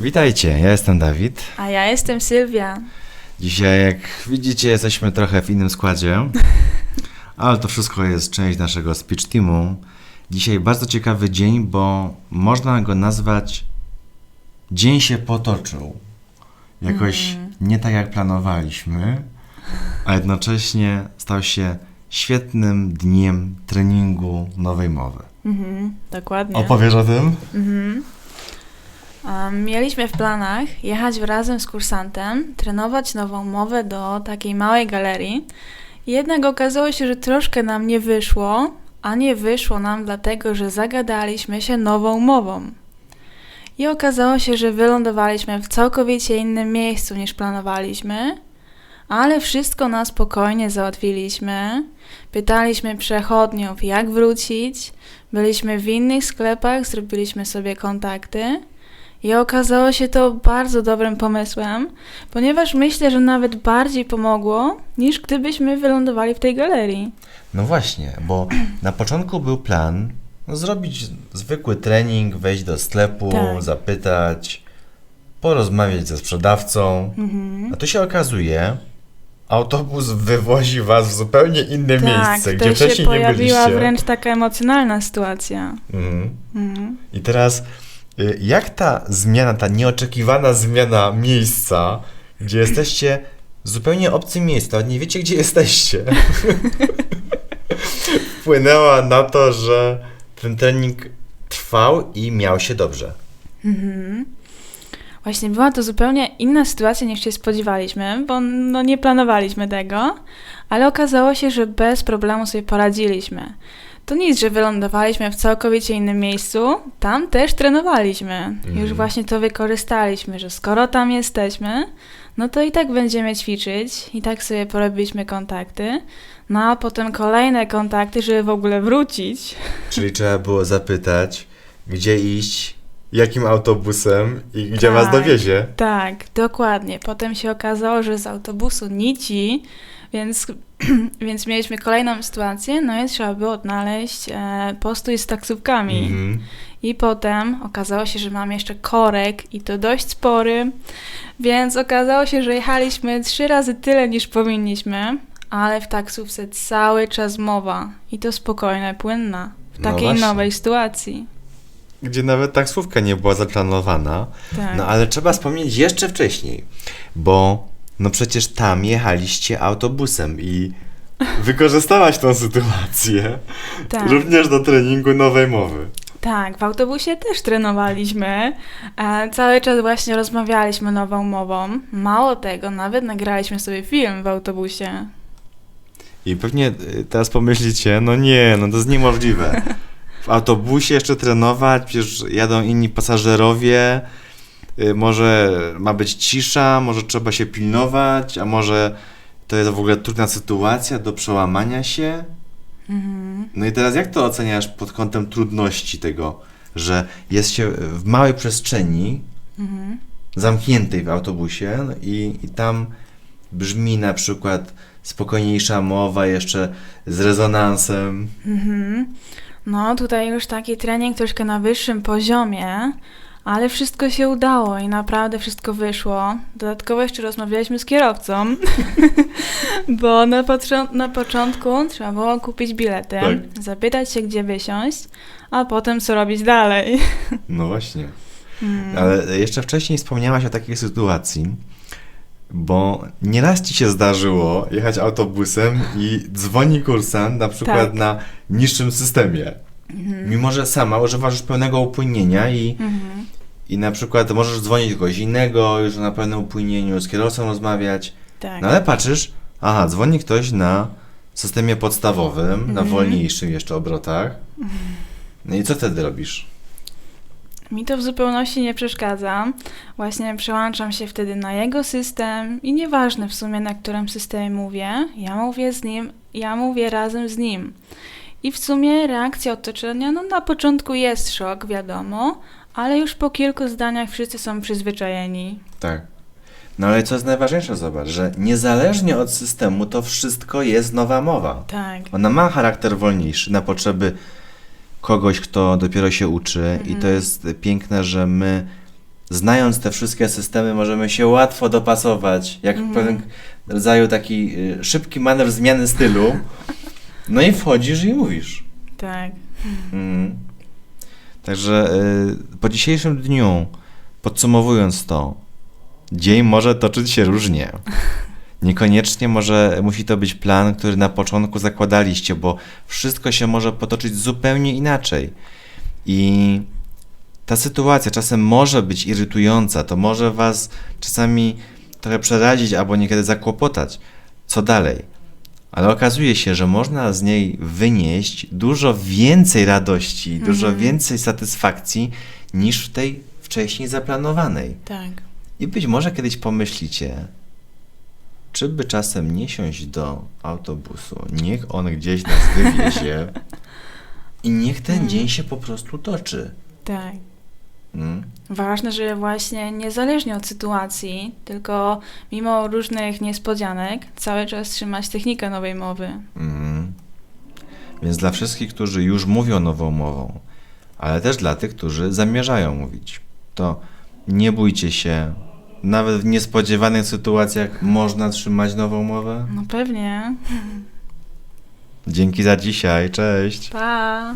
Witajcie, ja jestem Dawid. A ja jestem Sylwia. Dzisiaj, jak widzicie, jesteśmy trochę w innym składzie, ale to wszystko jest część naszego speech teamu. Dzisiaj bardzo ciekawy dzień, bo można go nazwać Dzień się potoczył. Jakoś nie tak jak planowaliśmy, a jednocześnie stał się świetnym dniem treningu nowej mowy. Mhm, dokładnie. Opowiesz o tym? Mhm. Mieliśmy w planach jechać razem z kursantem, trenować nową mowę do takiej małej galerii. Jednak okazało się, że troszkę nam nie wyszło, a nie wyszło nam dlatego, że zagadaliśmy się nową mową. I okazało się, że wylądowaliśmy w całkowicie innym miejscu niż planowaliśmy, ale wszystko na spokojnie załatwiliśmy. Pytaliśmy przechodniów, jak wrócić. Byliśmy w innych sklepach, zrobiliśmy sobie kontakty. I okazało się to bardzo dobrym pomysłem, ponieważ myślę, że nawet bardziej pomogło, niż gdybyśmy wylądowali w tej galerii. No właśnie, bo na początku był plan zrobić zwykły trening, wejść do sklepu, Tak. zapytać, porozmawiać ze sprzedawcą. Mhm. A tu się okazuje, autobus wywozi was w zupełnie inne miejsce, tak, gdzie to się wcześniej nie pojawiła byliście. wręcz taka emocjonalna sytuacja. Mhm. Mhm. I teraz, jak ta zmiana, ta nieoczekiwana zmiana miejsca, gdzie jesteście w zupełnie obcym miejscu, nie wiecie, gdzie jesteście, wpłynęła na to, że ten trening trwał i miał się dobrze. Mhm. Właśnie była to zupełnie inna sytuacja niż się spodziewaliśmy, bo no nie planowaliśmy tego, ale okazało się, że bez problemu sobie poradziliśmy. To nic, że wylądowaliśmy w całkowicie innym miejscu, tam też trenowaliśmy. Już Mhm. właśnie to wykorzystaliśmy, że skoro tam jesteśmy, no to i tak będziemy ćwiczyć, i tak sobie porobiliśmy kontakty, no a potem kolejne kontakty, żeby w ogóle wrócić. Czyli trzeba było zapytać, gdzie iść, jakim autobusem i gdzie was Tak. dowiezie. Tak, dokładnie. Potem się okazało, że z autobusu nici, więc, więc mieliśmy kolejną sytuację, no i trzeba było odnaleźć e, postój z taksówkami. Mhm. I potem okazało się, że mam jeszcze korek i to dość spory, więc okazało się, że jechaliśmy trzy razy tyle niż powinniśmy, ale w taksówce cały czas mowa i to spokojna, płynna w No takiej właśnie. nowej sytuacji. Gdzie nawet taksówka nie była zaplanowana. Tak. No ale trzeba wspomnieć jeszcze wcześniej, bo no przecież tam jechaliście autobusem i wykorzystałaś tą sytuację tak. również do treningu nowej mowy. Tak, w autobusie też trenowaliśmy. E, cały czas właśnie rozmawialiśmy nową mową. Mało tego, nawet nagraliśmy sobie film w autobusie. I pewnie y, teraz pomyślicie, no nie, no to jest niemożliwe. W autobusie jeszcze trenować, przecież jadą inni pasażerowie, może ma być cisza, może trzeba się pilnować, a może to jest w ogóle trudna sytuacja do przełamania się. No i teraz jak to oceniasz pod kątem trudności tego, że jest się w małej przestrzeni, zamkniętej w autobusie no i, i tam brzmi na przykład spokojniejsza mowa jeszcze z rezonansem. No, tutaj już taki trening troszkę na wyższym poziomie, ale wszystko się udało i naprawdę wszystko wyszło. Dodatkowo jeszcze rozmawialiśmy z kierowcą, bo na, na początku trzeba było kupić bilety, Tak. zapytać się, gdzie wysiąść, a potem co robić dalej. No właśnie. Mm. Ale jeszcze wcześniej wspomniałaś o takiej sytuacji, bo nieraz ci się zdarzyło jechać autobusem i dzwoni kursant na przykład Tak. na niższym systemie. Mhm. Mimo, że sama używasz pełnego upłynienia i Mhm. I na przykład możesz dzwonić kogoś innego, już na pełnym upłynieniu, z kierowcą rozmawiać. Tak. No ale patrzysz, aha, dzwoni ktoś na systemie podstawowym, na Mhm. wolniejszych jeszcze obrotach. No i co wtedy robisz? Mi to w zupełności nie przeszkadza. Właśnie przełączam się wtedy na jego system i nieważne w sumie na którym systemie mówię, ja mówię z nim, ja mówię razem z nim. I w sumie reakcja otoczenia, no na początku jest szok, wiadomo, ale już po kilku zdaniach wszyscy są przyzwyczajeni. Tak. No ale co jest najważniejsze, zobacz, że niezależnie od systemu to wszystko jest nowa mowa. Tak. Ona ma charakter wolniejszy na potrzeby kogoś, kto dopiero się uczy i to Mhm. jest piękne, że my znając te wszystkie systemy, możemy się łatwo dopasować, jak Mhm. pewien rodzaju taki y, szybki manewr zmiany stylu. No i wchodzisz i mówisz. Tak. Mm. Także y, po dzisiejszym dniu, podsumowując to, dzień może toczyć się różnie. Niekoniecznie może musi to być plan, który na początku zakładaliście, bo wszystko się może potoczyć zupełnie inaczej. I ta sytuacja czasem może być irytująca, to może was czasami trochę przerazić albo niekiedy zakłopotać. Co dalej? Ale okazuje się, że można z niej wynieść dużo więcej radości, dużo Mhm. więcej satysfakcji niż w tej wcześniej zaplanowanej. Tak. I być może kiedyś pomyślicie, czy by czasem nie siąść do autobusu, niech on gdzieś nas wywiezie i niech ten Mhm. dzień się po prostu toczy. Tak. Mm? Ważne, że właśnie niezależnie od sytuacji, tylko mimo różnych niespodzianek, cały czas trzymać technikę nowej mowy. Mhm. Więc dla wszystkich, którzy już mówią nową mową, ale też dla tych, którzy zamierzają mówić, to nie bójcie się. Nawet w niespodziewanych sytuacjach można trzymać nową mowę. No pewnie. Dzięki za dzisiaj. Cześć. Pa!